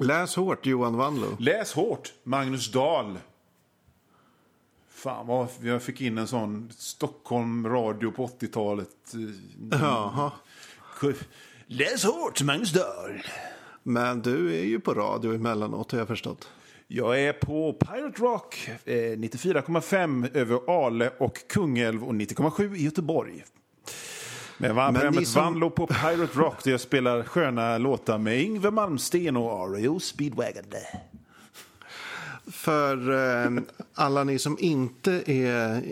Läs hårt, Johan Wanlo. Läs hårt, Magnus Dahl. Fan vad jag fick in en sån Stockholm radio på 80-talet. Jaha. Läs hårt, Magnus Dahl. Men du är ju på radio emellanåt har jag förstått. Jag är på Pirate Rock eh, 94,5 över Ale och Kungälv och 90,7 i Göteborg. Men ni programmet som- Vanlo på Pirate Rock där jag spelar sköna låtar med Yngve Malmsten och REO Speedwagon. För eh, alla ni som inte är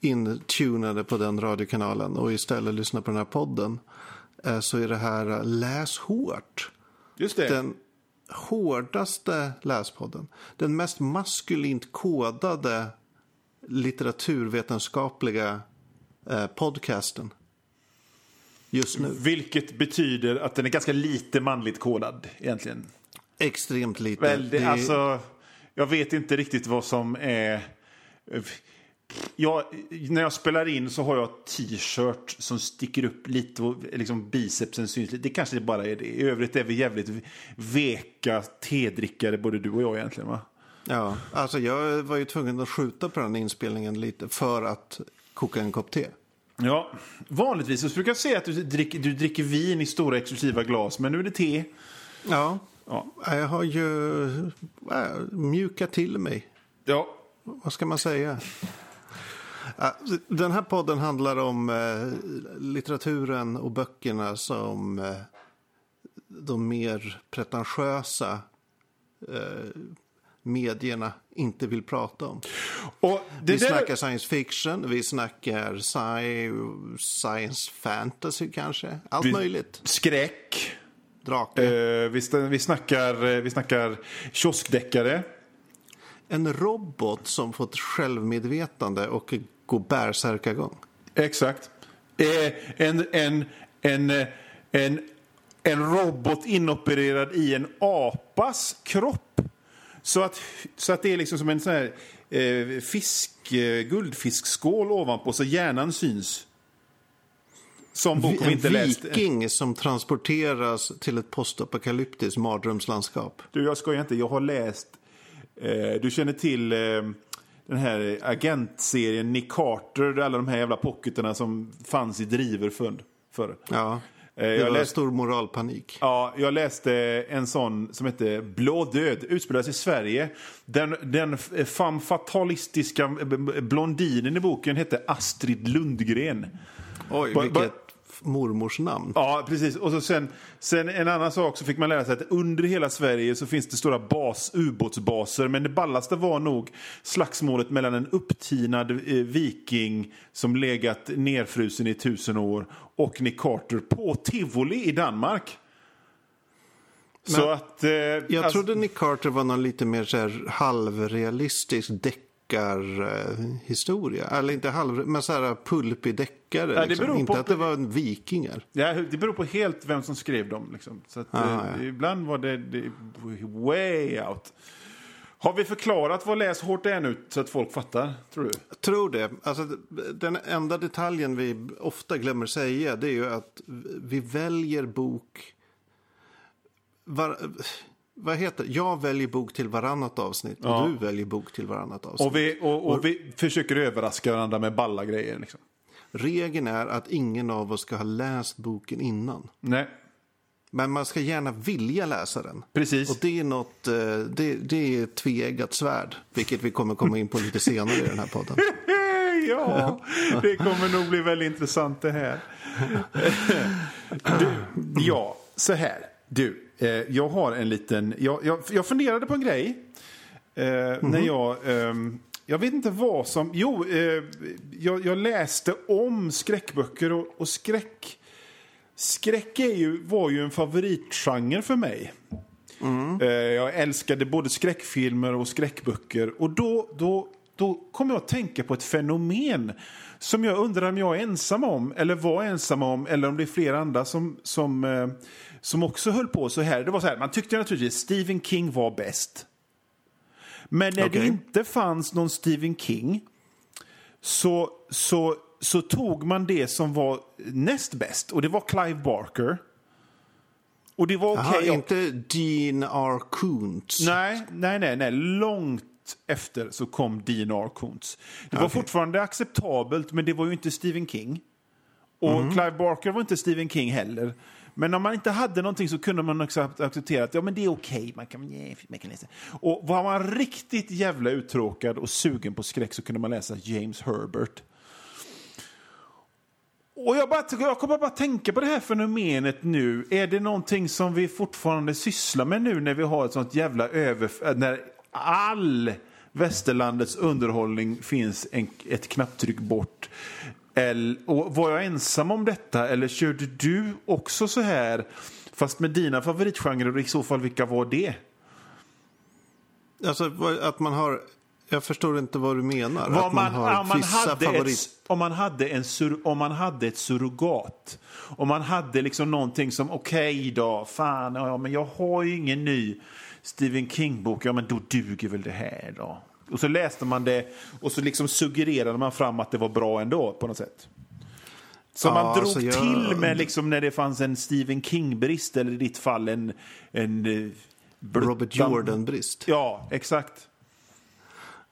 intunade på den radiokanalen och istället lyssnar på den här podden eh, så är det här eh, Läs hårt. Just det. Den hårdaste läspodden. Den mest maskulint kodade litteraturvetenskapliga eh, podcasten. Just nu. Vilket betyder att den är ganska lite manligt kodad egentligen. Extremt lite. Väl, det, Det- alltså, jag vet inte riktigt vad som är... Jag, när jag spelar in så har jag t-shirt som sticker upp lite och liksom bicepsen syns lite. Det kanske bara är det. I övrigt är vi jävligt veka tedrickare både du och jag egentligen va? Ja, alltså jag var ju tvungen att skjuta på den inspelningen lite för att koka en kopp te. Ja, vanligtvis så brukar jag säga att du dricker, du dricker vin i stora exklusiva glas, men nu är det te. Ja, Ja. jag har ju äh, mjukat till mig. Ja, Vad ska man säga? Ja, Den här podden handlar om eh, litteraturen och böckerna som eh, de mer pretentiösa eh, medierna inte vill prata om. Vi där... snackar science fiction, vi snackar sci science fantasy kanske. Allt Vi- möjligt. Skräck. Drake. Eh, vi, vi, snackar, eh, vi snackar kioskdeckare. En robot som fått självmedvetande och går bärsärkagång. Exakt. Eh, en, en, en, en, en robot inopererad i en apas kropp. Så att, så att det är liksom som en sån här eh, fisk, eh, guldfiskskål ovanpå så hjärnan syns. Som vi En inte läst. viking som transporteras till ett postapokalyptiskt mardrömslandskap. Du, jag skojar inte. Jag har läst... Eh, du känner till eh, den här agentserien Nick Carter. Alla de här jävla pocketerna som fanns i driver förr. förr. Ja, det jag var läste- stor moralpanik. Ja, jag läste en sån som heter Blå död, utspelas i Sverige. Den, den femme fatalistiska b- blondinen i boken hette Astrid Lundgren. Oj, vilket mormors namn. Ja, precis. Och så sen, sen en annan sak så fick man lära sig att under hela Sverige så finns det stora bas, ubåtsbaser. Men det ballaste var nog slagsmålet mellan en upptinad eh, viking som legat nerfrusen i tusen år och Nick Carter på Tivoli i Danmark. så Men- att... Eh, Jag alltså- trodde Nick Carter var någon lite mer så här halvrealistisk deckarhistoria. Eller inte halv, men så här pulpig deckare. det liksom. Inte på- att det var en vikingar. Ja, det beror på helt vem som skrev dem. Liksom. Så att, Ah, eh, ja. Ibland var det, det way out. Har vi förklarat vad läs hårt är nu så att folk fattar, tror du? Jag tror det. Alltså, den enda detaljen vi ofta glömmer säga det är ju att vi väljer bok... Var, vad heter? Jag väljer bok till varannat avsnitt och Ja. du väljer bok till varannat avsnitt. Och vi, och, och vi försöker överraska varandra med balla grejer. Liksom. Regeln är att ingen av oss ska ha läst boken innan. Nej, Men man ska gärna vilja läsa den. precis. Och det är något, eh, det, det är ett tveeggat svärd. Vilket vi kommer komma in på lite senare i den här podden. ja, det kommer nog bli väldigt intressant det här. Du, ja, så här. Du, eh, jag har en liten... Jag, jag, jag funderade på en grej. Eh, När jag... ehm, jag vet inte vad som... Jo, eh, jag, jag läste om skräckböcker och, och skräck... Skräck är ju, var ju en favoritgenre för mig. Eh, Jag älskade både skräckfilmer och skräckböcker. Och då, då, då kom jag att tänka på ett fenomen som jag undrar om jag är ensam om, eller var ensam om, eller om det är flera andra som, som, eh, som också höll på så här. Det var så här, man tyckte naturligtvis Stephen King var bäst. Men när det Okej. inte fanns någon Stephen King så, så, så tog man det som var näst bäst, och det var Clive Barker. Och det var okej. Jaha, inte Dean R. Koontz. Nej, nej, nej, nej. Långt efter så kom Dean R. Koontz. Det var Okej. fortfarande acceptabelt, men det var ju inte Stephen King. Och Mm. Clive Barker var inte Stephen King heller. Men om man inte hade någonting så kunde man också acceptera att ja, men det är okej. Man, kan, yeah, man kan läsa. Och var man riktigt jävla uttråkad och sugen på skräck så kunde man läsa James Herbert. Och jag, bara, jag kommer bara tänka på det här fenomenet nu. Är det någonting som vi fortfarande sysslar med nu när vi har ett sånt jävla över... När all västerlandets underhållning finns en, ett knapptryck bort. Eller, och var jag ensam om detta eller körde du också så här? Fast med dina favoritgenrer och i så fall vilka var det? Alltså att man har... Jag förstår inte vad du menar. Vad att man, man, har om, man hade favorit... ett, om, man hade en sur, om man hade ett surrogat. Om man hade liksom någonting som, okej då, fan, ja, men jag har ju ingen ny Stephen King-bok, ja men då duger väl det här då. Och så läste man det och så liksom suggererade man fram att det var bra ändå på något sätt. Så Ja, man drog alltså jag- till med liksom när det fanns en Stephen King-brist, eller i ditt fall en... en eh, Robert Jordan-brist. Ja, exakt.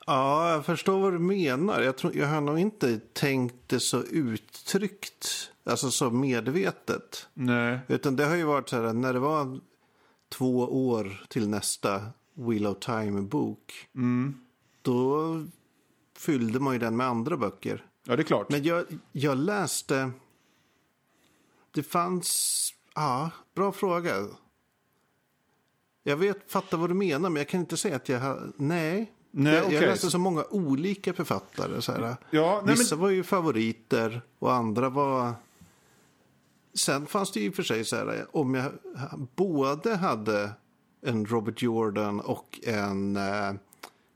Ja, jag förstår vad du menar. Jag, tror, jag har nog inte tänkt det så uttryckt, alltså så medvetet. Nej. Utan det har ju varit så här, när det var två år till nästa Wheel of Time-bok, då fyllde man ju den med andra böcker. Ja, det är klart. Men jag, jag läste... Det fanns... Ja, bra fråga. Jag vet, fattar vad du menar, men jag kan inte säga att jag. Nej. Nej, jag, okej. jag läste så många olika författare. Så här. Ja, nej, Vissa men- var ju favoriter och andra var... Sen fanns det ju för sig så här, om jag både hade en Robert Jordan och en eh,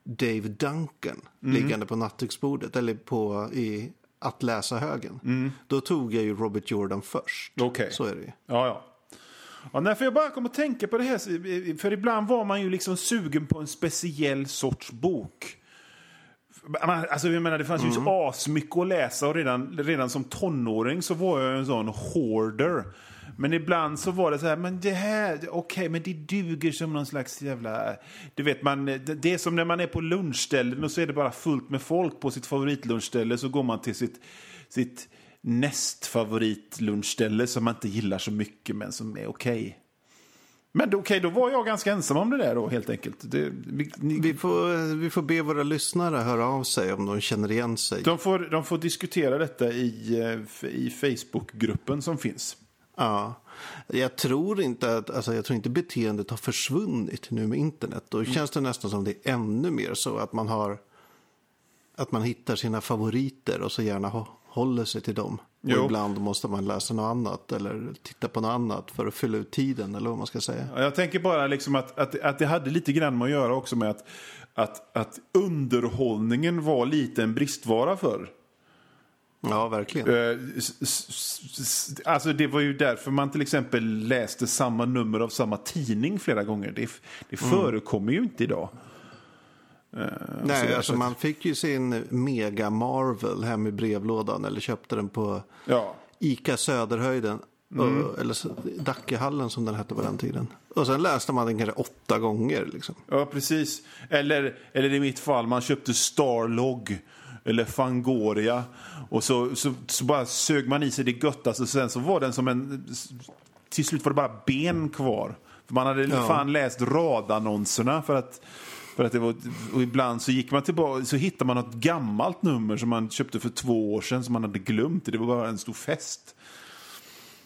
Dave Duncan Mm. liggande på nattduksbordet eller på i att läsa-högen. Då tog jag ju Robert Jordan först. Mm. Okej. Så är det ju. Ja, ja. ja nej, för jag bara kom att tänka på det här, för ibland var man ju liksom sugen på en speciell sorts bok. Alltså, jag menar, det fanns ju så asmycket att läsa och redan, redan som tonåring så var jag en sån hoarder. Men ibland så var det så här, men det här, okej, men det duger som någon slags jävla... Du vet, man, det, är som när man är på lunchställen och så är det bara fullt med folk på sitt favoritlunchställe så går man till sitt, sitt nästfavoritlunchställe som man inte gillar så mycket men som är okej. Men okej, då var jag ganska ensam om det där då helt enkelt. Det, vi, ni, Vi får, vi får be våra lyssnare höra av sig om de känner igen sig. de, får, de får diskutera detta i, eh, i Facebookgruppen som finns. Ja. Jag tror inte att alltså jag tror inte beteendet har försvunnit nu med internet. Då Mm. känns det nästan som det är ännu mer så att man har att man hittar sina favoriter och så gärna håller sig till dem. Jo. Och ibland måste man läsa något annat eller titta på något annat för att fylla ut tiden eller vad man ska säga. Ja, Jag tänker bara liksom att, att, att det hade lite grann med att göra också med att, att, att underhållningen var lite en bristvara förr. Ja, verkligen. Eh, Alltså det var ju därför man till exempel läste samma nummer av samma tidning flera gånger. Det, det förekommer ju inte idag. Nej, så- alltså så- man fick ju sin Mega Marvel hem i brevlådan eller köpte den på Ja. Ica Söderhöjden. Mm. Och, eller Dackehallen som den hette på den tiden. Och sen läste man den kanske åtta gånger. Liksom. Ja, precis. Eller, eller i mitt fall, man köpte Starlog eller Fangoria. Och så, så, så bara sög man i sig det göttaste. Sen så var den som en... Till slut var det bara ben kvar. För man hade Ja. fan läst radannonserna för att... För att det var, och ibland så gick man tillbaka, så hittade man något gammalt nummer som man köpte för två år sedan som man hade glömt. Det var bara en stor fest.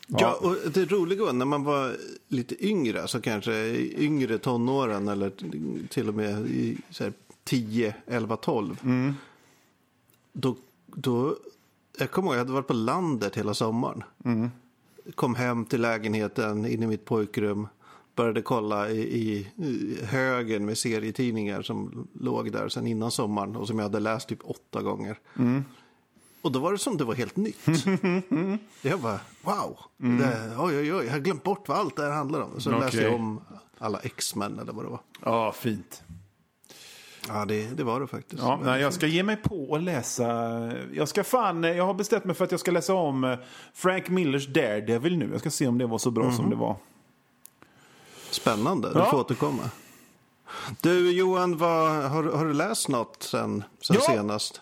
Ja. och det roliga var när man var lite yngre, alltså kanske yngre tonåren eller till och med i så här, 10, 11, 12. Då, då, jag kommer ihåg, jag hade varit på landet hela sommaren. Kom hem till lägenheten in i mitt pojkrum. Började kolla i, i, i högen med serietidningar som låg där sen innan sommaren och som jag hade läst typ åtta gånger. Och då var det som det var helt nytt. jag bara, wow. Det, oj, oj, oj, jag har glömt bort vad allt det här handlar om. Så läste Okej. jag om alla X-Men eller vad det var. Ja, fint. Ja, det, det var det faktiskt. Ja, nej, jag ska ge mig på att läsa... Jag ska fan... Jag har bestämt mig för att jag ska läsa om eh, Frank Millers Daredevil nu. Jag ska se om det var så bra som det var. Spännande, du Ja. får återkomma. Du Johan, vad, har, har du läst något sen, sen Ja. senast?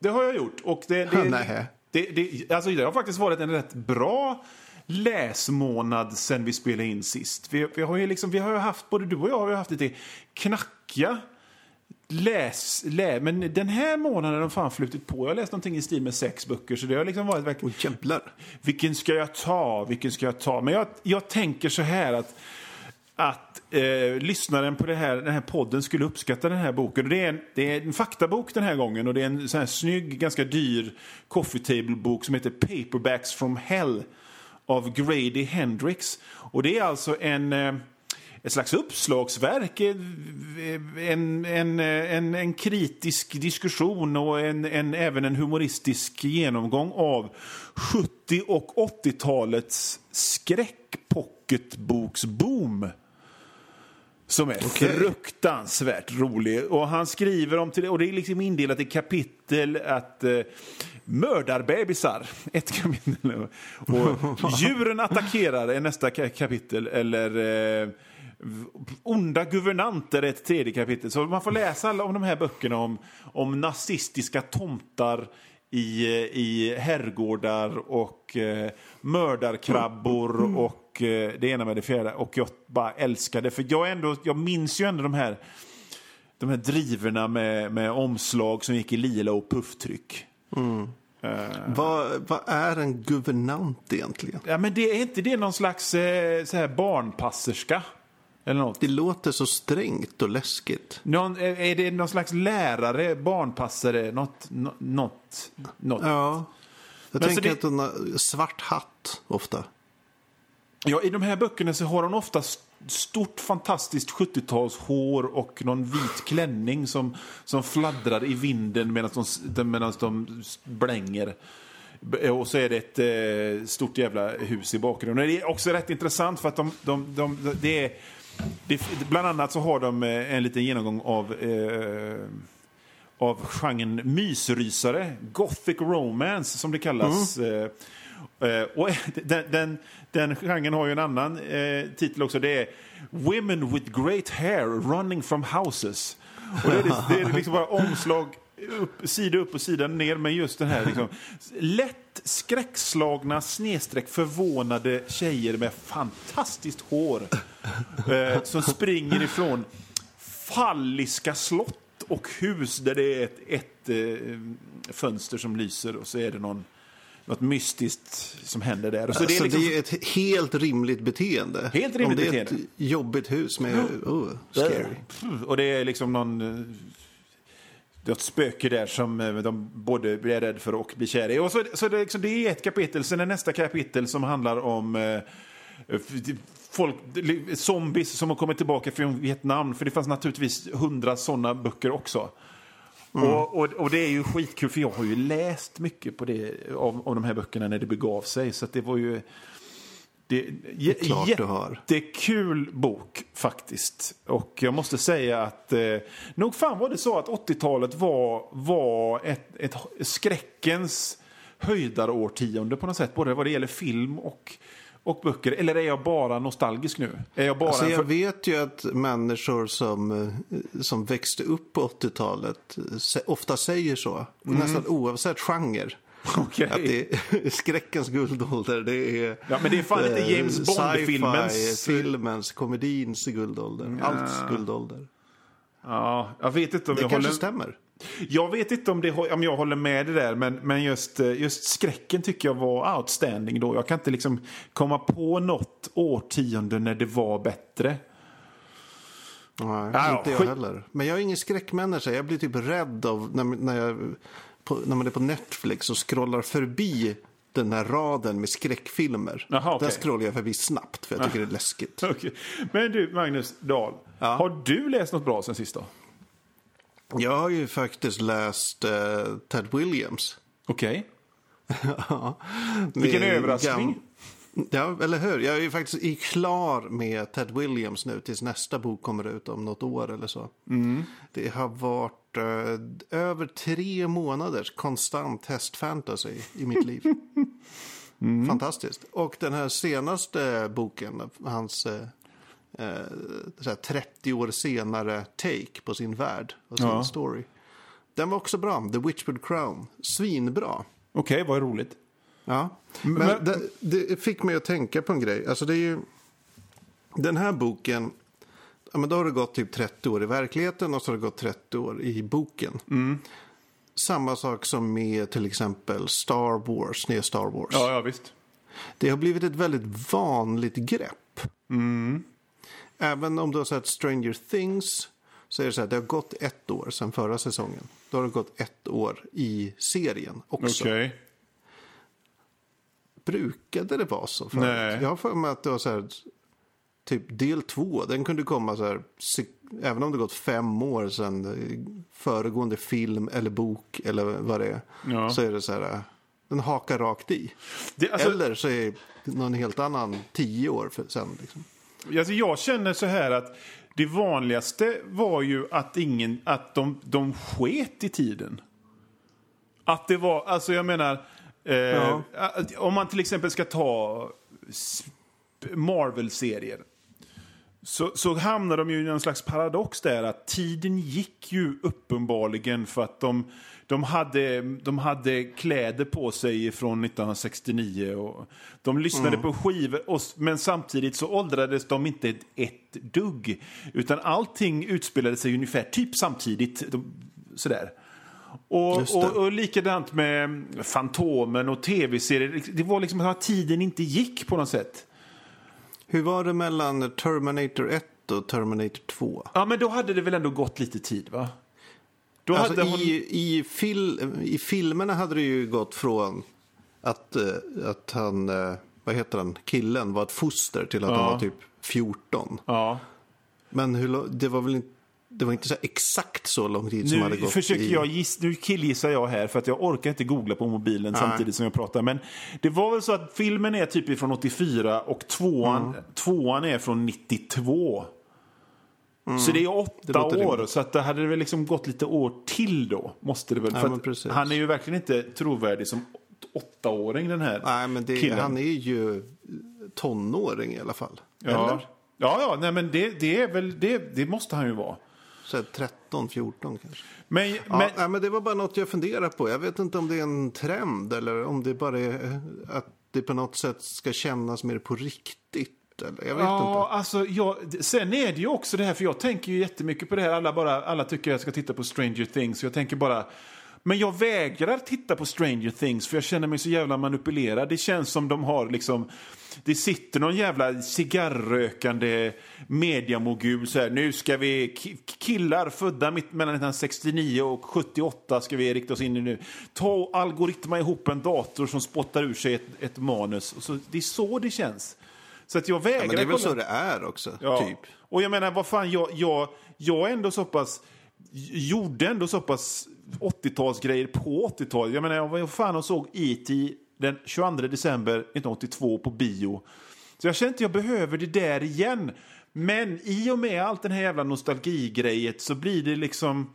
Det har jag gjort. Och det, det, Nej. det, det, alltså det har faktiskt varit en rätt bra läsmånad sen vi spelade in sist. Vi, vi har ju liksom, vi har haft, både du och jag har ju haft lite knackiga läs, lä, men den här månaden har fan flutit på. Jag har läst någonting i stil med sex böcker, så det har liksom varit verkligen... Oj, jävlar. Vilken ska jag ta? Vilken ska jag ta? Men jag, jag tänker så här att, att eh, lyssnaren på det här, den här podden skulle uppskatta den här boken. Och det, är en, det är en faktabok den här gången och det är en sån här snygg, ganska dyr coffee table-bok som heter Paperbacks from Hell av Grady Hendrix. Och det är alltså en... Eh, ett slags uppslagsverk, eh, en, en, eh, en, en kritisk diskussion och en, en, även en humoristisk genomgång av 70 och 80-talets skräckpocketboksboom. Som är Okej. fruktansvärt rolig. Och han skriver om till och det är liksom indelat i kapitel att eh, mördarbebisar, ett kapitel. Och djuren attackerar är nästa ka- kapitel. Eller eh, onda guvernanter är ett tredje kapitel. Så man får läsa alla om de här böckerna om, om nazistiska tomtar i, i herrgårdar och eh, mördarkrabbor och eh, det ena med det fjärde. Och jag bara älskar det. För jag, ändå, jag minns ju ändå de här, de här driverna med, med omslag som gick i lila och pufftryck. Vad, vad är en guvernant egentligen? Ja, men det är inte det någon slags eh, så här barnpasserska? Eller något? Det låter så strängt och läskigt. Någon, är det någon slags lärare, barnpassare, något? nå- något, något? Ja. Jag Men tänker det- att hon har svart hatt ofta. Ja, I de här böckerna så har hon ofta st- stort fantastiskt 70-talshår och någon vit klänning som, som fladdrar i vinden medan de, de, medan de blänger. Och så är det ett eh, stort jävla hus i bakgrunden. Det är också rätt intressant för att de, de, de, det är... Det, bland annat så har de eh, en liten genomgång av eh, av genren mysrysare, gothic romance som det kallas. Eh, eh, och den, den, den genren har ju en annan eh, titel också. Det är Women with great hair running from houses. Och det, är, det är liksom bara omslag upp, sida upp och sida ner med just den här liksom, lätt skräckslagna snedstreck förvånade tjejer med fantastiskt hår eh, som springer ifrån falliska slott och hus där det är ett, ett eh, fönster som lyser och så är det någon, något mystiskt som händer där. Och så Så det är, liksom, ett helt rimligt beteende. Helt rimligt Om det är beteende. ett jobbigt hus med... Oh, scary. Och det är liksom någon... eh, Det är ett spöke där som eh, de både blir rädd för och blir kära i. Och så, så det, är liksom, det är ett kapitel. Sen är nästa kapitel som handlar om eh, folk, zombies som har kommit tillbaka från Vietnam. För det fanns naturligtvis hundra sådana böcker också. Och, och, och det är ju skitkul, för jag har ju läst mycket på det, av, av de här böckerna när det begav sig. Så att det var ju... Det, det är klart du har. Jättekul bok faktiskt. Och jag måste säga att eh, nog fan var det så att 80-talet var, var ett, ett skräckens höjdarårtionde på något sätt. Både vad det gäller film och, och böcker. Eller är jag bara nostalgisk nu? Är jag bara... Alltså jag för- vet ju att människor som, eh, som växte upp på 80-talet eh, sä- ofta säger så. Nästan oavsett genre. Okej. Att det är skräckens guldålder. Det är, Ja, men det är fan inte eh, James Bond-filmens- filmens, komedins guldålder. Alls guldålder. Ja, jag vet inte om Det jag kanske håller... stämmer. Jag vet inte om, det, om jag håller med det där, men, men just, eh, just skräcken tycker jag var outstanding då. Jag kan inte liksom komma på något årtionde när det var bättre. Nej, Ja, inte jag skit- heller. Men jag är ingen skräckmänniska. Jag blir typ rädd av när, när, jag, på, när man är på Netflix och scrollar förbi den här raden med skräckfilmer. Jaha, okej. Där scrollar jag förbi snabbt för jag tycker det är läskigt. Okej. Men du, Magnus Dahl. Ja. Har du läst något bra sen sist då? Jag har ju faktiskt läst eh, Ted Williams. Okej. Ja, Vilken överraskning. Ja, eller hur? Jag är ju faktiskt i klar med Ted Williams nu tills nästa bok kommer ut om något år eller så. Mm. Det har varit eh, över tre månaders konstant hästfantasy i mitt liv. Mm. Fantastiskt. Och den här senaste boken, hans eh, eh, så här 30 år senare take på sin värld och sin Ja. story. Den var också bra, The Witchwood Crown. Svinbra. Okej, vad roligt. Ja. Men, Men- det, det fick mig att tänka på en grej. Alltså det är ju, den här boken, ja, men då har det gått typ 30 år i verkligheten och så har det gått 30 år i boken. Mm. Samma sak som med till exempel Star Wars, nya Star Wars. Ja, ja visst. Det har blivit ett väldigt vanligt grepp. Även om du har sett Stranger Things så är det så här, det har gått ett år sedan förra säsongen. Då har det gått ett år i serien också. Okej. Brukade det vara så förut? Nej. Jag har för mig att det var så här, typ del två, den kunde komma så här, även om det gått fem år sedan föregående film eller bok eller vad det är. Ja. Så är det så här, den hakar rakt i. Det, alltså, eller så är det någon helt annan tio år sen. Liksom. Alltså jag känner så här att det vanligaste var ju att, ingen, att de, de sket i tiden. Att det var, alltså jag menar, eh, Ja. om man till exempel ska ta Marvel-serier. Så, så hamnar de ju i någon slags paradox där att tiden gick ju uppenbarligen för att de, de, hade, de hade kläder på sig från 1969 och de lyssnade på skivor och, men samtidigt så åldrades de inte ett, ett dugg utan allting utspelade sig ungefär typ samtidigt. De, sådär. Och, och, och likadant med Fantomen och tv-serier. Det var liksom att tiden inte gick på något sätt. Hur var det mellan Terminator 1 och Terminator 2? Ja, men då hade det väl ändå gått lite tid, va? Då Alltså, hon... i, i, fil, I filmerna hade det ju gått från att, eh, att han, eh, vad heter han, killen var ett foster till att Ja. han var typ 14. Ja. Men hur, det var väl inte, det var inte så exakt så lång tid som hade Nu gått försöker i... jag giss, nu killgissar jag här för att jag orkar inte googla på mobilen samtidigt som jag pratar. Men det var väl så att filmen är typ från 84 och tvåan, Mm. tvåan är från 92. Så det är åtta Mm. Det år, rimligt. så att det hade väl liksom gått lite år till då. Måste det väl. Ja, han är ju verkligen inte trovärdig som åttaåring den här Nej, men det, killen. han är ju tonåring i alla fall. ja. Eller? Ja, ja, nej men det, det är väl, det, det måste han ju vara. Så här 13, 14 kanske. Men, Ja, men, nej, men det var bara något jag funderar på. Jag vet inte om det är en trend eller om det bara är eh, att det på något sätt ska kännas mer på riktigt. Eller? Jag vet Ja, inte. alltså, jag, sen är det ju också det här, för jag tänker ju jättemycket på det här. Alla, bara, alla tycker jag ska titta på Stranger Things. Jag tänker bara, men jag vägrar titta på Stranger Things för jag känner mig så jävla manipulerad. Det känns som de har liksom, det sitter någon jävla cigarrrökande mediamogul så här, nu ska vi, ki- killar födda mitt mellan 1969 och 78 ska vi rikta oss in i nu. Ta och algoritma ihop en dator som spottar ur sig ett, ett manus. Och så, det är så det känns. Så att jag vägrar Ja, men det är väl så det är också, Ja. typ. Och jag menar, vad fan, jag, jag, jag är ändå så pass, gjorde ändå så pass 80-talsgrejer på 80-talet. Jag menar, jag var fan och såg E.T. den 22 december 1982 på bio. Så jag känner inte jag behöver det där igen. Men i och med allt den här jävla nostalgigrejet så blir det liksom...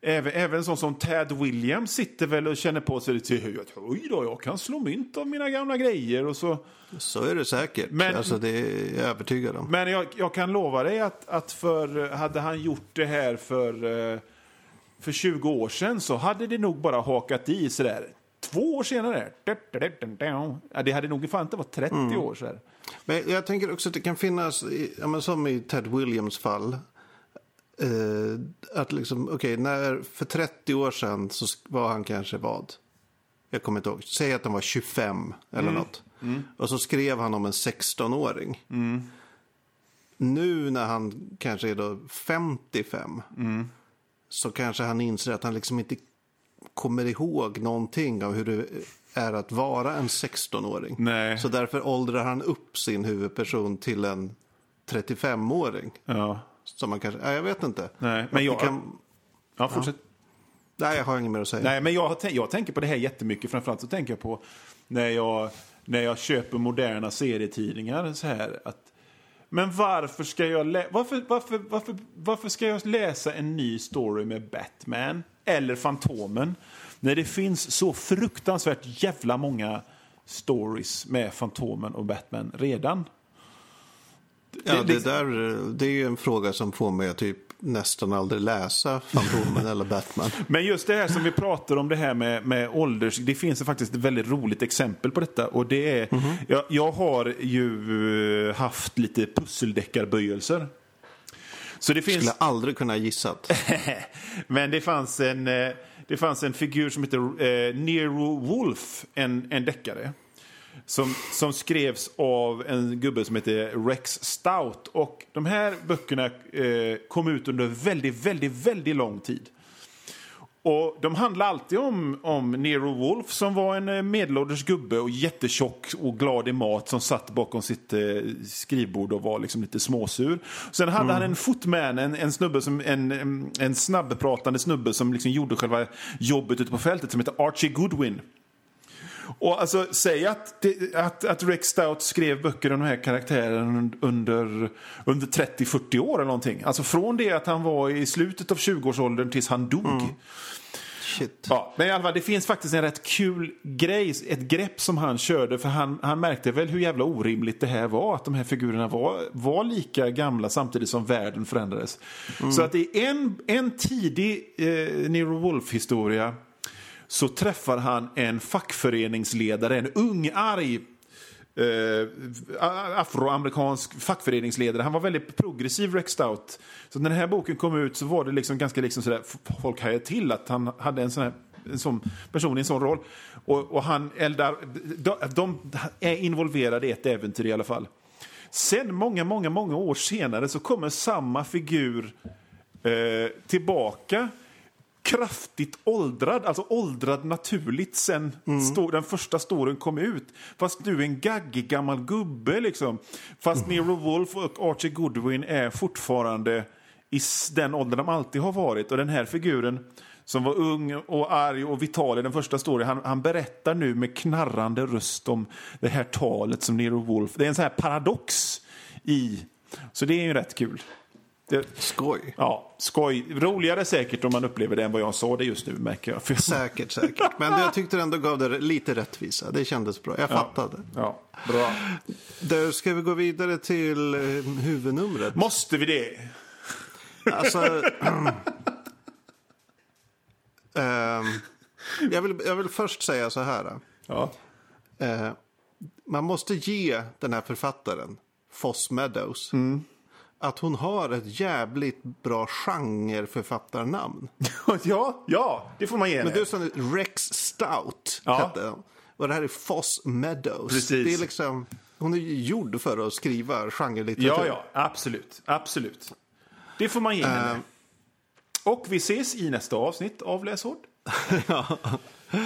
Även, även sån som Tad Williams sitter väl och känner på sig lite Oj då, jag kan slå mynt av mina gamla grejer och så... Så är det säkert. Men- alltså, det är jag övertygad om. Men jag, jag kan lova dig att, att för, hade han gjort det här för, eh, för 20 år sedan så hade det nog bara hakat i sådär. Två år senare. Ja, det hade nog fan inte varit 30 år så här. Men jag tänker också att det kan finnas, ja, som i Ted Williams fall, eh, att liksom, okej, när för 30 år sedan så var han kanske vad? Jag kommer inte ihåg. Säg att han var 25 eller något. Och så skrev han om en 16-åring. Nu när han kanske är då 55 så kanske han inser att han liksom inte kommer ihåg någonting av hur det är att vara en 16-åring. Nej. Så därför åldrar han upp sin huvudperson till en 35-åring. Ja. Som man kanske, ja, jag vet inte. Nej, men jag- kan, Ja, fortsätt. nej, jag har inget mer att säga. Nej, men jag, jag tänker på det här jättemycket. Framförallt så tänker jag på när jag, när jag köper moderna serietidningar. Så här, att, men varför ska, jag lä- varför, varför, varför, varför ska jag läsa en ny story med Batman eller Fantomen när det finns så fruktansvärt jävla många stories med Fantomen och Batman redan? Ja, det, där, det är ju en fråga som får mig att typ nästan aldrig läsa Fantomen eller Batman. Men just det här som vi pratar om, det här med, med ålders... Det finns faktiskt ett väldigt roligt exempel på detta. Och det är, mm-hmm. jag, jag har ju haft lite pusseldeckarböjelser. Så det finns... Skulle aldrig kunna gissat. Men det fanns en, eh, det fanns en figur som heter eh, Nero Wolf, en, en deckare. Som, som skrevs av en gubbe som heter Rex Stout. Och de här böckerna eh, kom ut under väldigt, väldigt, väldigt lång tid. Och De handlar alltid om, om Nero Wolf som var en eh, medelålders gubbe och jättetjock och glad i mat som satt bakom sitt eh, skrivbord och var liksom lite småsur. Sen hade mm. han en footman, en, en, snubbe som, en, en snabbpratande snubbe som liksom gjorde själva jobbet ute på fältet som heter Archie Goodwin. Och alltså, säg att, att, att Rex Stout skrev böcker om de här karaktärerna under, under 30-40 år eller någonting. Alltså från det att han var i slutet av 20-årsåldern tills han dog. Mm. Shit. Ja, men i alla fall, det finns faktiskt en rätt kul grej, ett grepp som han körde. För han, han märkte väl hur jävla orimligt det här var. Att de här figurerna var, var lika gamla samtidigt som världen förändrades. Mm. Så att i en, en tidig eh, Nero Wolf-historia så träffar han en fackföreningsledare, en ung, arg Uh, afroamerikansk fackföreningsledare. Han var väldigt progressiv, Rex Stout. Så när den här boken kom ut så var det liksom ganska liksom sådär, folk hajade till att han hade en sån, här, en sån person i en sån roll. Och, och han eldar, de, de, är involverade i ett äventyr i alla fall. Sen många, många, många år senare så kommer samma figur uh, tillbaka kraftigt åldrad, alltså åldrad naturligt sen mm. den första storyn kom ut. Fast du är en gaggig gammal gubbe liksom. Fast mm. Nero Wolf och Archie Goodwin är fortfarande i den ålder de alltid har varit. Och den här figuren som var ung och arg och vital i den första storyn, han, han berättar nu med knarrande röst om det här talet som Nero Wolf. Det är en sån här paradox i. Så det är ju rätt kul. Det, skoj. Ja, skoj. Roligare säkert om man upplever det än vad jag sa det just nu märker jag. Säkert, säkert. Men jag tyckte ändå gav det lite rättvisa. Det kändes bra. Jag fattade. Ja, bra. Då ska vi gå vidare till eh, huvudnumret. Måste vi det? Alltså... um, jag, vill, jag vill först säga så här. Ja. Uh, man måste ge den här författaren, Foss Meadows, mm att hon har ett jävligt bra genreförfattarnamn. ja, ja, det får man ge henne. Men du sa Rex Stout ja. hette hon. Och det här är Foss Meadows. Precis. Det är liksom, hon är gjord för att skriva genrelitteratur. Ja, ja, absolut. Absolut. Det får man ge henne. Uh, och vi ses i nästa avsnitt av Läshård. ja. Uh,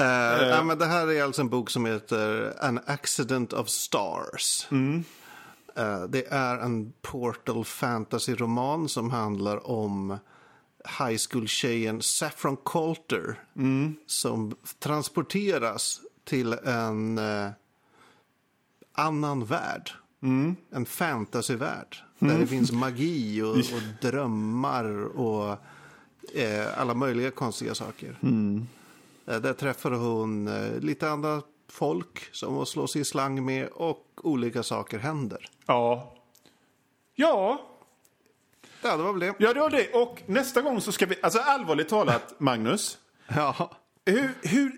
uh. ja, men det här är alltså en bok som heter An Accident of Stars. Mm. Eh, det är en Portal Fantasy-roman som handlar om high school-tjejen Saffron Coulter mm. som transporteras till en eh, annan värld. Mm. En fantasyvärld. Mm. Där det finns magi och, och drömmar och eh, alla möjliga konstiga saker. Mm. Eh, där träffar hon eh, lite andra folk som hon slår sig i slang med och olika saker händer. Ja. Ja. Ja, det var väl det. Ja, det var det. Och nästa gång så ska vi, alltså allvarligt talat, Magnus. ja. Hur, hur,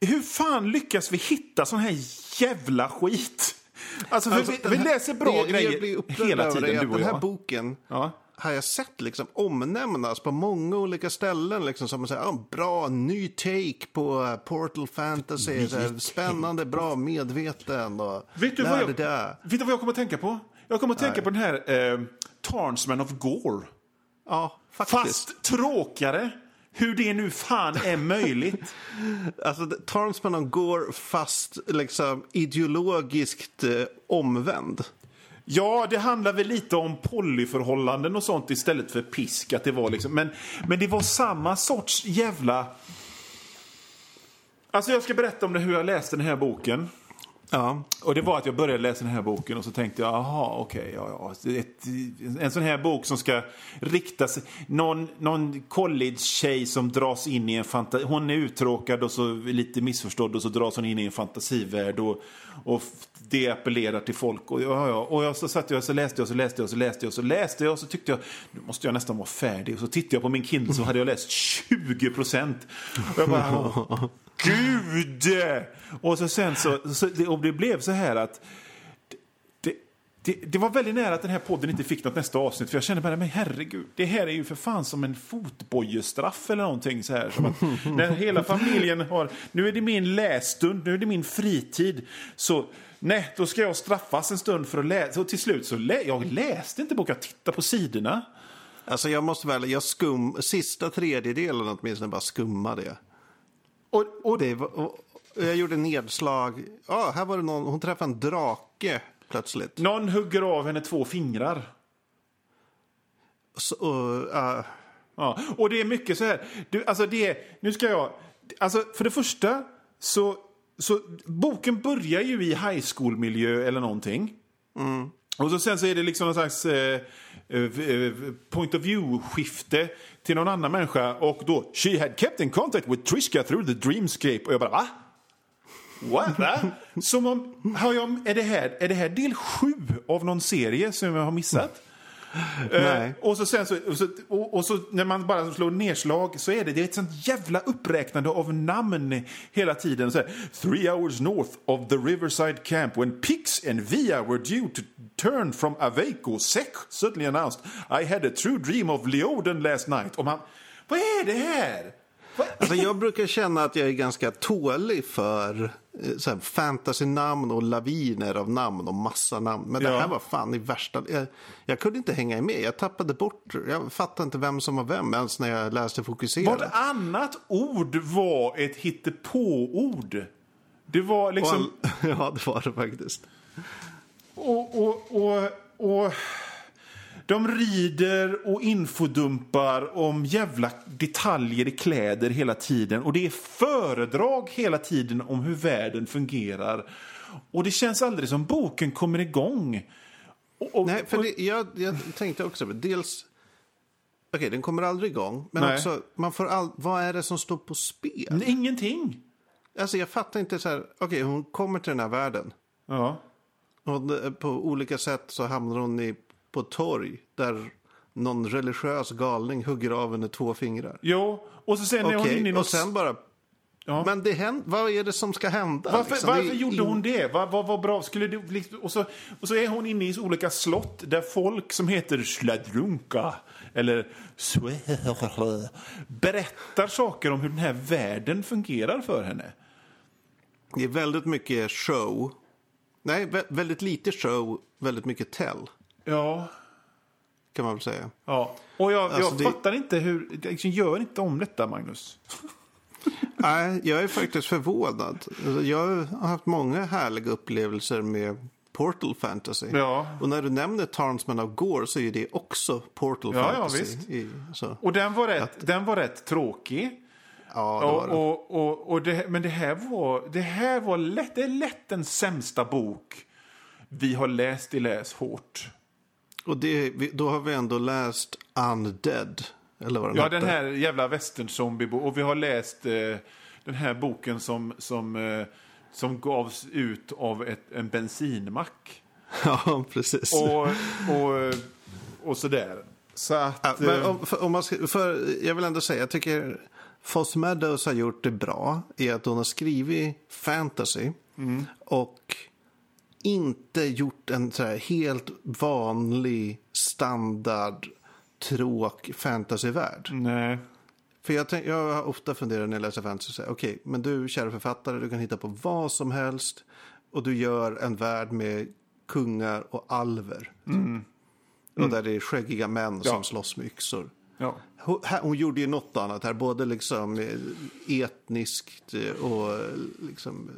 hur fan lyckas vi hitta sån här jävla skit? Alltså, alltså vi, vi, läser bra det, grejer hela tiden, du och Den här boken ja har jag sett liksom omnämnas på många olika ställen. Liksom, som säger, ah, bra, ny take på uh, Portal Fantasy. Här, spännande, bra, medveten. Och vet, du vad jag, vet du vad jag kommer att tänka på? Jag kommer att tänka Nej. på den här eh, Tarnsman of Gore. Ja, faktiskt. Fast tråkigare. Hur det nu fan är möjligt. alltså, Tarnsman of Gore fast liksom ideologiskt eh, omvänd. Ja, det handlar väl lite om polyförhållanden och sånt istället för pisk. Att det var liksom, men, men det var samma sorts jävla... Alltså jag ska berätta om det, hur jag läste den här boken. Ja. Och det var att jag började läsa den här boken och så tänkte jag, jaha, okej, okay, ja, ja. Ett, en sån här bok som ska rikta sig, någon, någon college-tjej som dras in i en fantasi, hon är uttråkad och så lite missförstådd och så dras hon in i en fantasivärld och, och det appellerar till folk. Och, ja, ja. och jag så satt jag och så läste jag och så läste jag och så läste jag och så läste jag och så tyckte jag, nu måste jag nästan vara färdig. Och så tittade jag på min Kindle så hade jag läst 20 procent. Och jag bara, gud! Och så sen så, så det, och det blev så här att det, det, det, var väldigt nära att den här podden inte fick något nästa avsnitt. För jag kände bara, men herregud, det här är ju för fan som en fotbojestraff eller någonting så här. Som att, när hela familjen har, nu är det min lässtund, nu är det min fritid. Så nej, då ska jag straffas en stund för att läsa. Och till slut så lä jag läste inte boken, jag tittade på sidorna. Alltså jag måste väl, jag skum, sista tredjedelen åtminstone bara skummade jag. Och, och, Det var, och, jag gjorde nedslag. Ja, här var det någon, hon träffade en drake plötsligt. någon hugger av henne två fingrar. Så, och, ja, och det är mycket så här. Du, alltså det nu ska jag... Alltså för det första så, så boken börjar ju i high school-miljö eller någonting. Och så sen så är det liksom någon slags eh, eh, eh, point of view-skifte till någon annan människa. Och då, she had kept in contact with Trishka through the dreamscape. Och jag bara, va? What? Va? Som om, har jag, är, det här, är det här del sju av någon serie som jag har missat? Eh, och, så sen så, och, så, och, och så när man bara slår nedslag så är det, det är ett sånt jävla uppräknande av namn hela tiden. Så här, Three hours north of the Riverside camp when Pix and Via were due to turn from Aveco, Sec suddenly announced I had a true dream of Leoden last night. Och man, vad är det här? Alltså jag brukar känna att jag är ganska tålig för så här, fantasy-namn och laviner av namn och massa namn. Men det Ja. här var fan i värsta... Jag, jag kunde inte hänga med. Jag tappade bort... Jag fattade inte vem som var vem ens när jag läste fokuserat. Vartannat ord var ett hittepå-ord. Det var liksom... Och- Ja, det var det faktiskt. Och, och, och, och de rider och infodumpar om jävla detaljer i kläder hela tiden. Och det är föredrag hela tiden om hur världen fungerar. Och det känns aldrig som boken kommer igång. Och, och, Nej, för det, jag, jag tänkte också dels... Okej, den kommer aldrig igång. Men Nej. också, man får all, vad är det som står på spel? Ingenting. Alltså jag fattar inte så här... Okej, hon kommer till den här världen. Ja. Och det- på olika sätt så hamnar hon i, på ett torg där någon religiös galning hugger av henne två fingrar. Jo, och så sen är hon inne i något... och sen bara... Ja. Men det händer, vad är det som ska hända? Varför, liksom? Varför gjorde in- hon det? Vad vad var bra? Skulle det, liksom- och, så, och så är hon inne i olika slott där folk som heter Sladrunka eller berättar saker om hur den här världen fungerar för henne. Det är väldigt mycket show. Nej, vä- väldigt lite show, väldigt mycket tell. Ja. Kan man väl säga. ja. Och jag, Alltså, jag det- fattar inte hur... Liksom, gör inte om detta, Magnus. Nej, jag är faktiskt förvånad. Alltså, Jag har haft många härliga upplevelser med Portal Fantasy. Ja. Och när du nämner Tarnsman of Gore så är det också Portal Ja, ja, Fantasy. visst. I. Och den var rätt, den var rätt tråkig. Ja, det var Och, det. och, och, och det, men det här var, det här var lätt, det är lätt den sämsta bok vi har läst i Läs hårt. Och det, då har vi ändå läst Undead. Eller vad den Ja, hette. den här jävla western zombie Och vi har läst eh, den här boken som, som, eh, som gavs ut av ett, en bensinmack. Ja, precis. Och, och, och sådär. Så att... Ja, men eh, om, för, om man ska, för jag vill ändå säga, jag tycker Foss Meadows har gjort det bra i att hon har skrivit fantasy och inte gjort en så helt vanlig standard tråk fantasyvärld. Nej. För jag, tänk, jag har ofta funderat när jag läser fantasy, okej, men du kära författare, du kan hitta på vad som helst och du gör en värld med kungar och alver. Och där det är skäggiga män Mm. Ja. som slåss med yxor. Ja. Hon, här, hon gjorde ju något annat här, både liksom eh, etniskt och liksom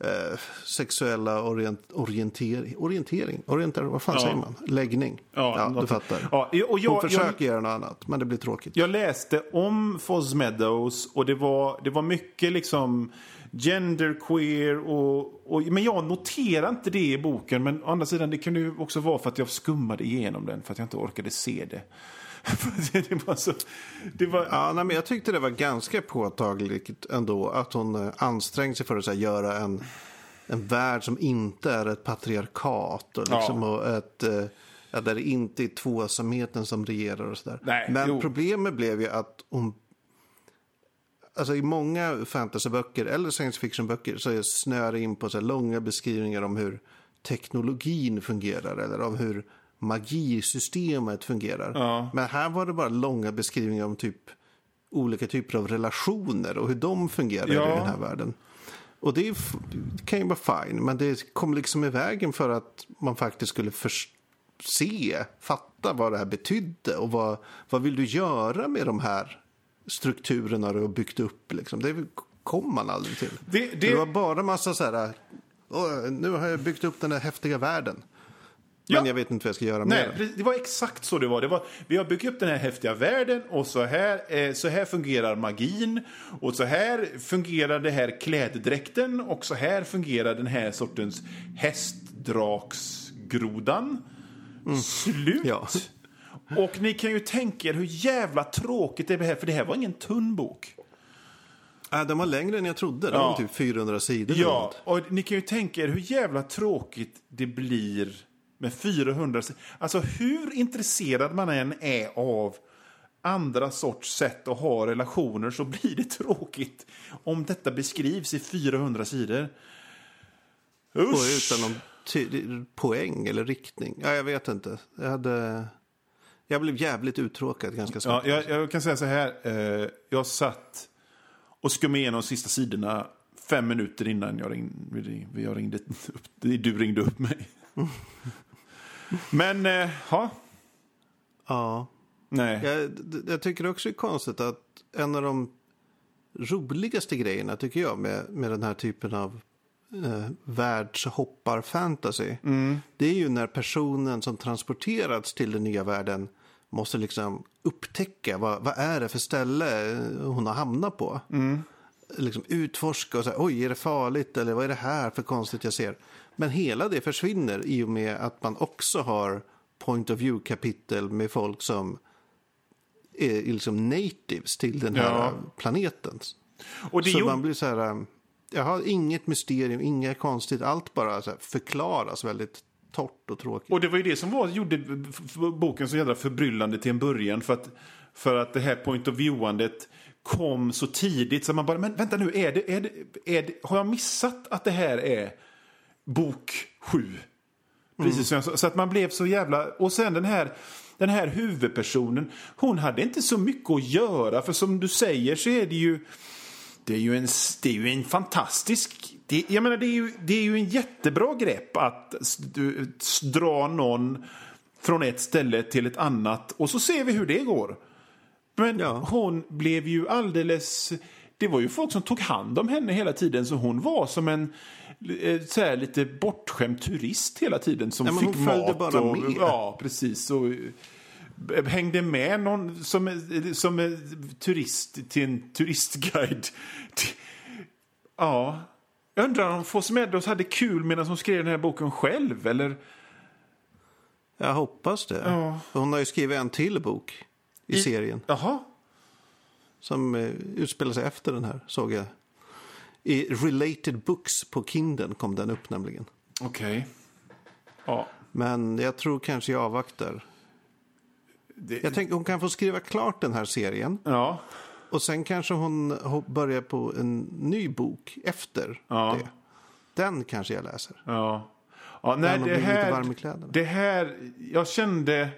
eh, sexuella orient, orientering, orientering, orienter, vad fan Ja. säger man? Läggning. Ja, du något- fattar. Ja, och hon jag, försöker jag, göra något annat, men det blir tråkigt. jag läste om Foz Meadows och det var, det var mycket liksom genderqueer och, och... Men jag noterar inte det i boken. Men å andra sidan, det kunde ju också vara för att jag skummade igenom den för att jag inte orkade se det. det var så... Det var... Ja, nej, men jag tyckte det var ganska påtagligt ändå att hon eh, ansträngde sig för att här, göra en, en värld som inte är ett patriarkat. Och, liksom, Ja. och ett, eh, där det inte är tvåsamheten som regerar och sådär. Men jo. problemet blev ju att hon... Alltså i många fantasyböcker eller science fiction-böcker så är snöar in på så här långa beskrivningar om hur teknologin fungerar eller om hur magisystemet fungerar. Ja. Men här var det bara långa beskrivningar om typ olika typer av relationer och hur de fungerar Ja. i den här världen. Och det, är, det kan ju vara fine, men det kom liksom i vägen för att man faktiskt skulle förs- se, fatta vad det här betydde och vad, vad vill du göra med de här strukturerna du har byggt upp. Liksom. Det kom man aldrig till. Det- det- det var bara massa så här, "Åh, nu har jag byggt upp den här häftiga världen. Men Ja. jag vet inte vad jag ska göra med Nej, den. precis, det var exakt så det var. det var. Vi har byggt upp den här häftiga världen och så här, eh, så här fungerar magin. Och så här fungerar det här kläddräkten och så här fungerar den här sortens hästdraksgrodan. Slut! Ja. Och ni kan ju tänka er hur jävla tråkigt det är för det här var ingen tunn bok. Äh, den var längre än jag trodde. Den Ja. var typ 400 sidor. Ja, och ni kan ju tänka er hur jävla tråkigt det blir med 400 sidor. Alltså hur intresserad man än är av andra sorts sätt att ha relationer så blir det tråkigt om detta beskrivs i 400 sidor. Usch! utan någon poäng eller riktning. Ja, jag vet inte. Jag, hade... jag blev jävligt uttråkad ganska Ja, snabbt. jag, jag kan säga så här. Eh, jag satt och skummade igenom de sista sidorna fem minuter innan jag ringde, jag ringde upp, du ringde upp mig. Men, eh, ja. ja. Nej. Jag, jag tycker också det är konstigt att en av de roligaste grejerna tycker jag med, med den här typen av eh, världshoppar-fantasy. Det är ju när personen som transporterats till den nya världen måste liksom upptäcka vad, vad är det för ställe hon har hamnat på. Liksom utforska och säga oj är det farligt eller vad är det här för konstigt jag ser. Men hela det försvinner i och med att man också har point of view-kapitel med folk som är liksom natives till den här Ja. planeten. Och så gjorde- man blir så här, um, jag har inget mysterium, inget konstigt, allt bara förklaras väldigt torrt och tråkigt. Och det var ju det som var, gjorde boken så jävla förbryllande till en början. För att, för att det här point of view-andet kom så tidigt. Så man bara, men vänta nu, är det, är det, är det, har jag missat att det här är bok sju? Precis som jag sa. Så att man blev så jävla... Och sen den här, den här huvudpersonen, hon hade inte så mycket att göra. För som du säger så är det ju... Det är ju en, det är ju en fantastisk... Det, jag menar, det är, ju, det är ju en jättebra grepp att dra någon från ett ställe till ett annat och så ser vi hur det går. Men Ja. hon blev ju alldeles... Det var ju folk som tog hand om henne hela tiden så hon var som en så här, lite bortskämd turist hela tiden som Ja, fick mat. bara och, med. Ja, precis. Och, eh, hängde med någon som, eh, som eh, turist till en turistguide. Ja. Jag undrar om Foss Meadows hade kul medan hon skrev den här boken själv, eller? Jag hoppas det. Ja. Hon har ju skrivit en till bok i, serien Jaha. som eh, utspelar sig efter den här, såg jag. I Related Books på Kindle kom den upp nämligen. Okej. Ja. Men jag tror kanske jag avvaktar. Det, Jag tänker hon kan få skriva klart den här serien. ja. Och sen kanske hon ho- börjar på en ny bok efter Ja. det. Den kanske jag läser. Ja. ja nej, hon det här, varm i kläderna. det här... Jag kände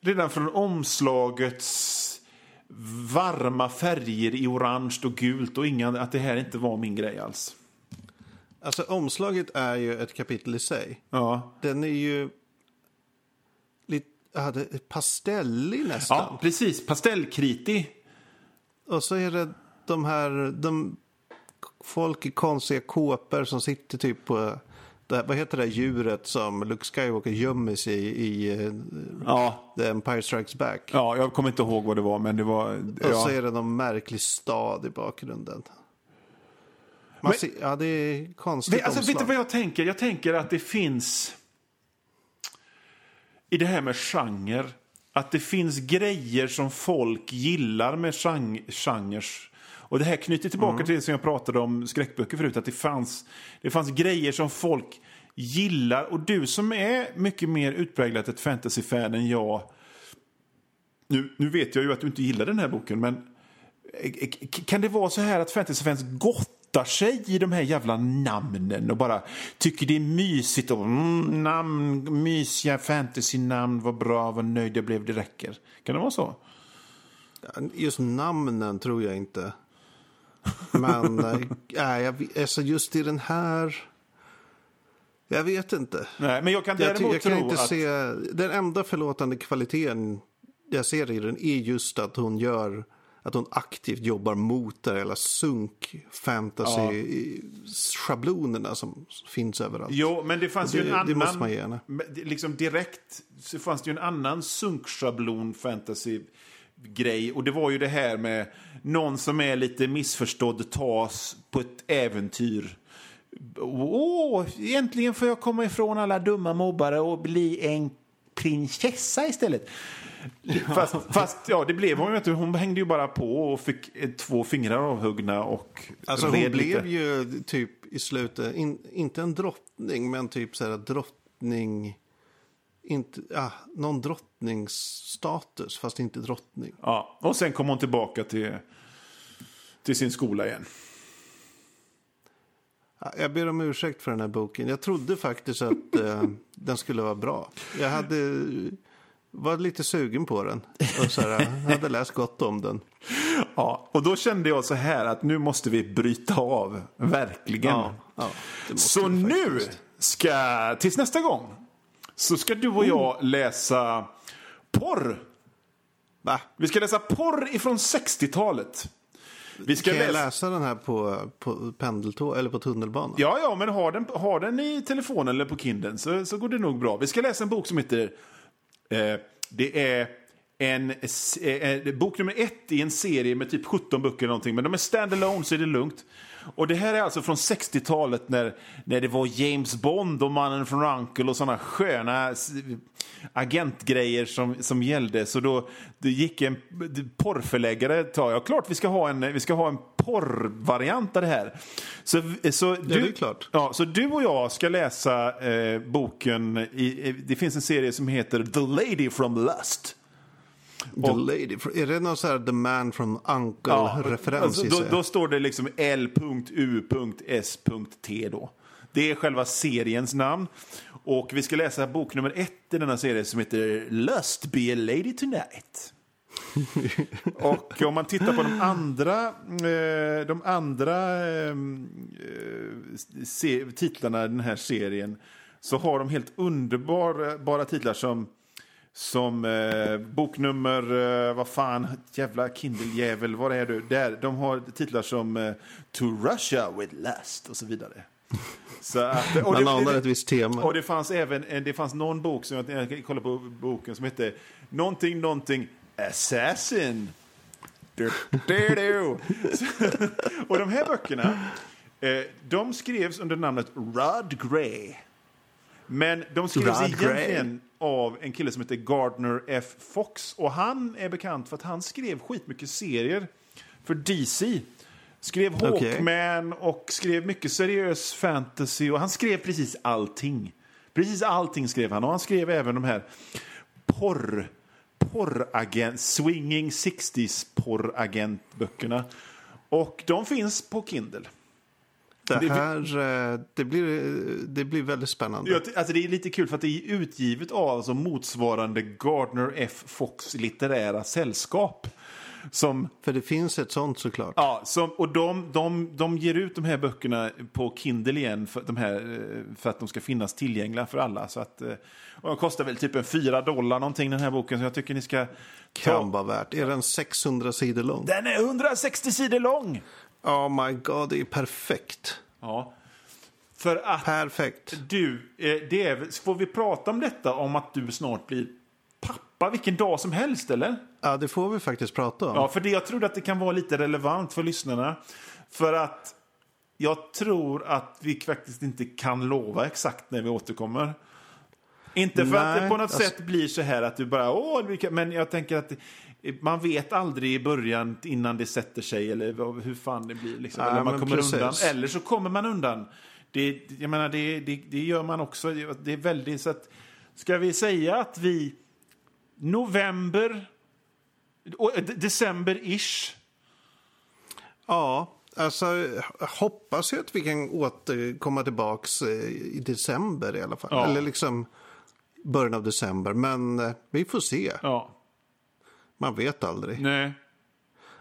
redan från omslagets varma färger i orange och gult och inga, att det här inte var min grej alls. Alltså omslaget är ju ett kapitel i sig. Ja. Den är ju lite pastellig nästan. Ja, precis. Pastellkritig. Och så är det de här, de folk i konstiga kåpor som sitter typ på, det, vad heter det djuret som Luke Skywalker gömmer sig i, i eh, Ja. The Empire Strikes Back. ja, jag kommer inte ihåg vad det var, men det var... Och så Ja. är det någon märklig stad i bakgrunden. Man ser, ja, det är konstigt Vet, alltså, vet du omslag. vad jag tänker? Jag tänker att det finns... I det här med genre. Att det finns grejer som folk gillar med gen genres. Och det här knyter tillbaka Mm. till det som jag pratade om skräckböcker förut. Att det fanns, det fanns grejer som folk gillar. Och du som är mycket mer utpräglat ett fantasyfan än jag. Nu, nu vet jag ju att du inte gillar den här boken, men eh, eh, kan det vara så här att fantasyfans gottar sig i de här jävla namnen och bara tycker det är mysigt och mm, namn, mysiga fantasynamn, vad bra, vad nöjd jag blev, det räcker. Kan det vara så? Just namnen tror jag inte. Men äh, jag, alltså just i den här... Jag vet inte. Nej, men jag kan Jag, däremot jag kan tro inte att... se... Den enda förlåtande kvaliteten jag ser i den är just att hon gör... Att hon aktivt jobbar mot det hela sunk fantasy-schablonerna som finns överallt. Jo, men det fanns ju Det- en annan... det måste man ge henne. Liksom direkt så fanns det ju en annan sunkschablon fantasy grej och det var ju det här med någon som är lite missförstådd tas på ett äventyr. Åh, egentligen får jag komma ifrån alla dumma mobbare och bli en prinsessa istället. Fast, fast ja, det blev hon ju inte. Hon hängde ju bara på och fick eh, två fingrar avhuggna och Alltså hon red blev lite. ju typ i slutet, in, inte en drottning, men typ så här drottning... Inte, ah, någon drottningsstatus, fast inte drottning. Ja, och sen kom hon tillbaka till, till sin skola igen. Ja, Jag ber om ursäkt för den här boken. Jag trodde faktiskt att eh, den skulle vara bra. Jag hade, var lite sugen på den. Och så här, hade läst gott om den. Ja, och då kände jag så här att nu måste vi bryta av, verkligen. Ja, ja, så nu ska, tills nästa gång, så ska du och Oh. jag läsa porr. Va? Vi ska läsa porr ifrån 60-talet. Vi ska Kan jag läsa... den här på, på pendeltåg eller på tunnelbanan? Ja, ja, men har den, har den i telefonen eller på Kindlen så, så går det nog bra. Vi ska läsa en bok som heter... Eh, det är en eh, eh, bok nummer ett i en serie med typ 17 böcker eller någonting. Men de är standalone så är det lugnt. Och det här är alltså från 60-talet när, när det var James Bond och Mannen från Uncle och sådana sköna agentgrejer som, som gällde. Så då det gick en porrförläggare ta, ja klart vi ska ha en, vi ska ha en porrvariant av det här. Så, så du, det är klart. Ja, så du och jag ska läsa eh, boken, i, det finns en serie som heter The Lady from Lust. The Lady. Är det någon så här The Man from Uncle-referens? alltså, då, då står det liksom L.U.S.T då. Det är själva seriens namn. Och vi ska läsa bok nummer ett i denna serie som heter Lust be a lady tonight. och om man tittar på de andra, eh, de andra eh, titlarna i den här serien så har de helt underbara titlar som som eh, boknummer, eh, vad fan, jävla Kindle-jävel, var är du? Där, de har titlar som eh, To Russia with Lust och så vidare. Så att, och Man anar ett visst tema. Och det fanns även en- det fanns någon bok som jag, jag kollade på boken som hette någonting, någonting Assassin. Du, du, du. och de här böckerna, eh, de skrevs under namnet Rod Gray. Men de skrevs Rod egentligen av en kille som heter Gardner F. Fox. Och han är bekant för att han skrev skitmycket serier för DC. Skrev. Hawkman och skrev mycket seriös fantasy. Och han skrev precis allting. Precis allting skrev han. Och han skrev även de här porr, porragent, swinging 60s porragentböckerna. Och de finns på Kindle. Det här eh, det blir, det blir väldigt spännande. Ja, alltså det är lite kul för att det är utgivet av alltså motsvarande Gardner F. Fox litterära sällskap. Som, För det finns ett sånt såklart. ja, som, och de, de, de ger ut de här böckerna på Kindle igen för, de här, eh, för att de ska finnas tillgängliga för alla. Så att, eh, och de kostar väl typ en 4 dollar någonting den här boken. Så jag tycker ni ska Kan vara värt. Är den 600 sidor lång? Den är 160 sidor lång! Oh my god, det är perfekt. Ja. För att Perfekt. du, eh, det är, får vi prata om detta om att du snart blir pappa vilken dag som helst eller? Ja, det får vi faktiskt prata om. Ja, för det, jag trodde att det kan vara lite relevant för lyssnarna. För att jag tror att vi faktiskt inte kan lova exakt när vi återkommer. Inte för att Nej, det på något alltså- sätt blir så här att du bara åh, vi kan-" men jag tänker att man vet aldrig i början innan det sätter sig eller hur fan det blir. Liksom. Ja, eller man kommer precis. undan. Eller så kommer man undan. Det, jag menar, det, det, det gör man också. Det är väldigt så att, ska vi säga att vi november, december-ish. Ja, alltså hoppas ju att vi kan återkomma tillbaks eh, i december i alla fall. Ja. Eller liksom början av december. Men eh, vi får se. Ja, Man vet aldrig. nej.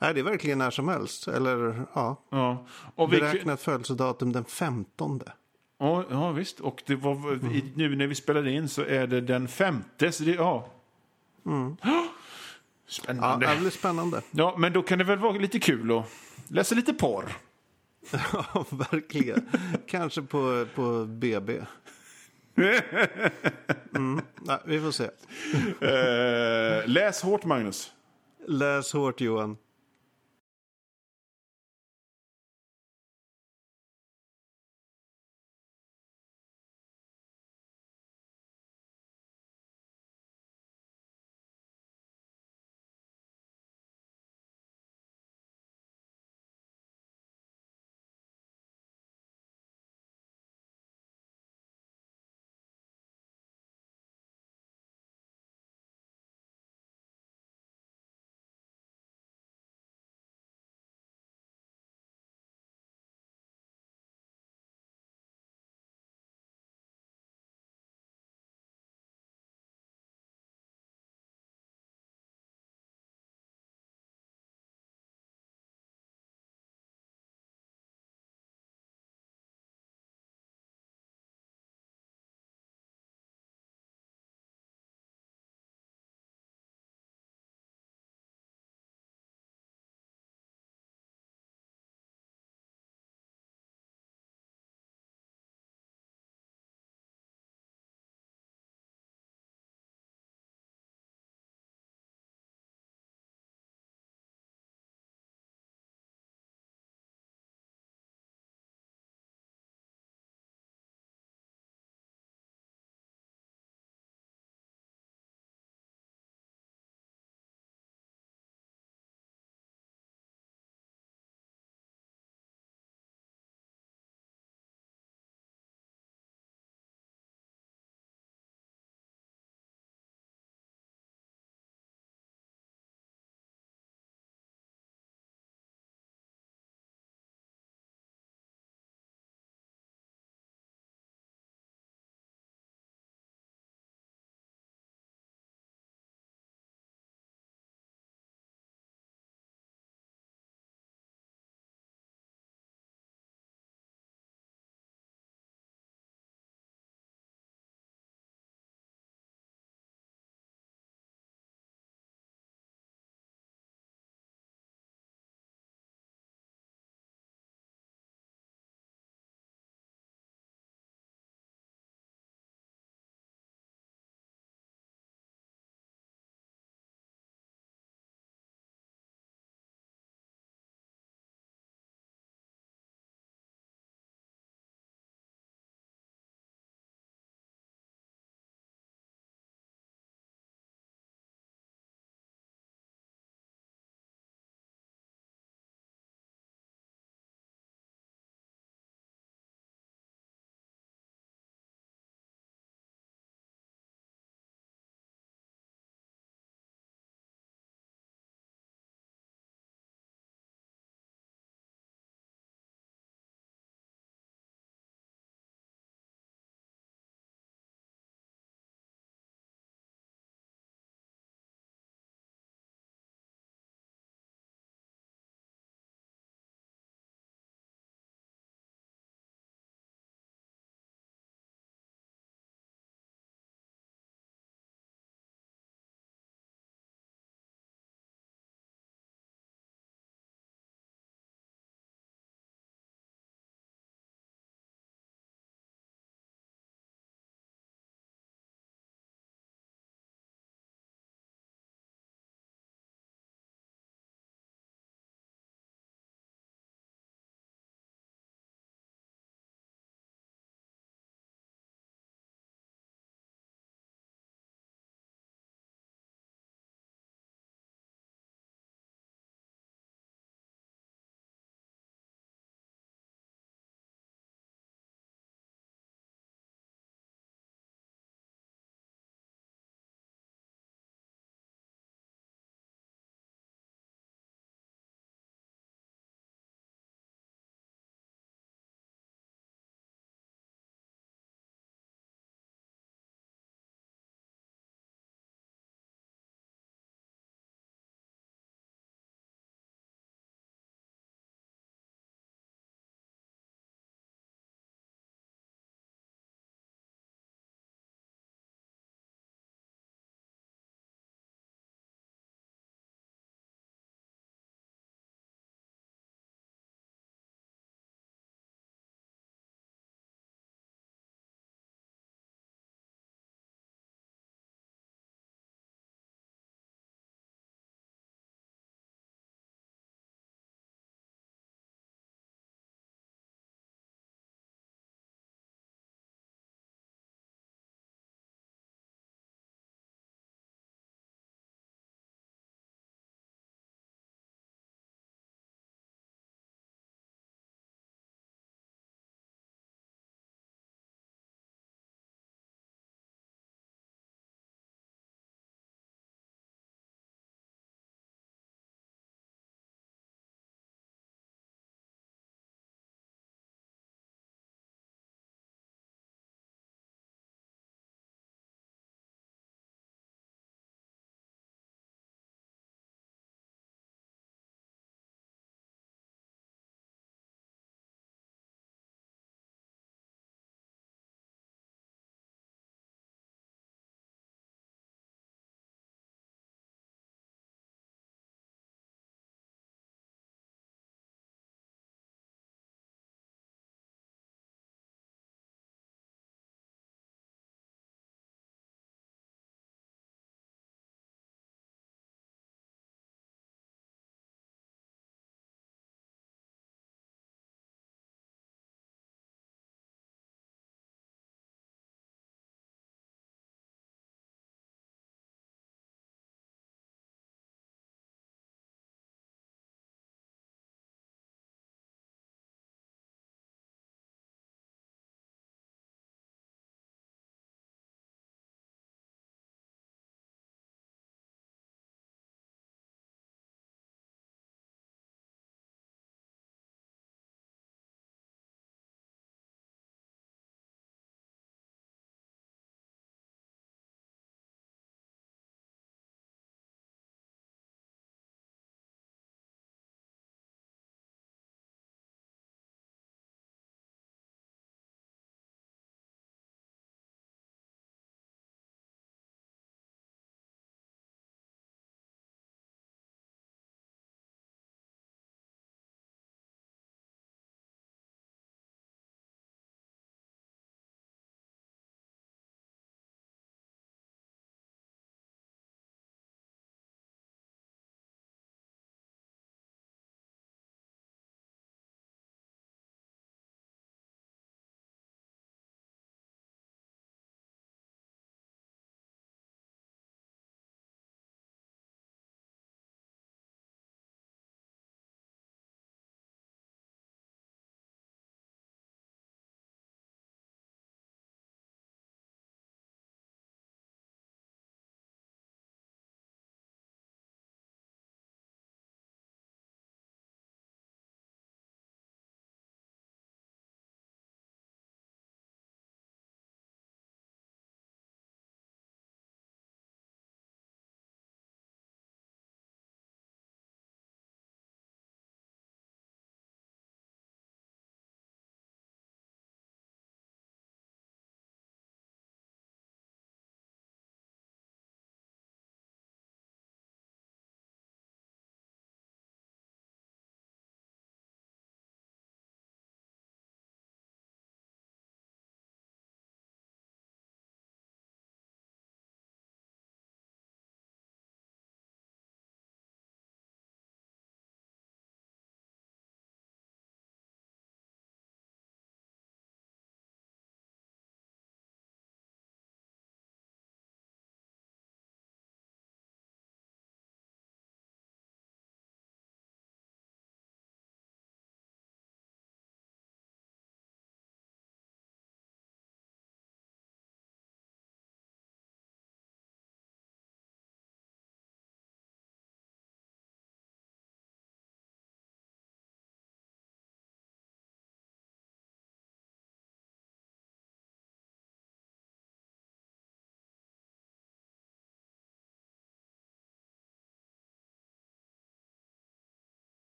Nej, det är verkligen när som helst. Eller ja, Ja. Och vi, beräknat födelsedatum den 15. ja, ja, visst. Och det var, i- nu när vi spelar in så är det den femte. Så det, ja. Ja, Spännande. det Ja, blir spännande. men då kan det väl vara lite kul att läsa lite porr. Ja, verkligen. Kanske på, på BB. Mm. Nej, vi får se. Eh, läs hårt, Magnus. Läs hårt, Johan.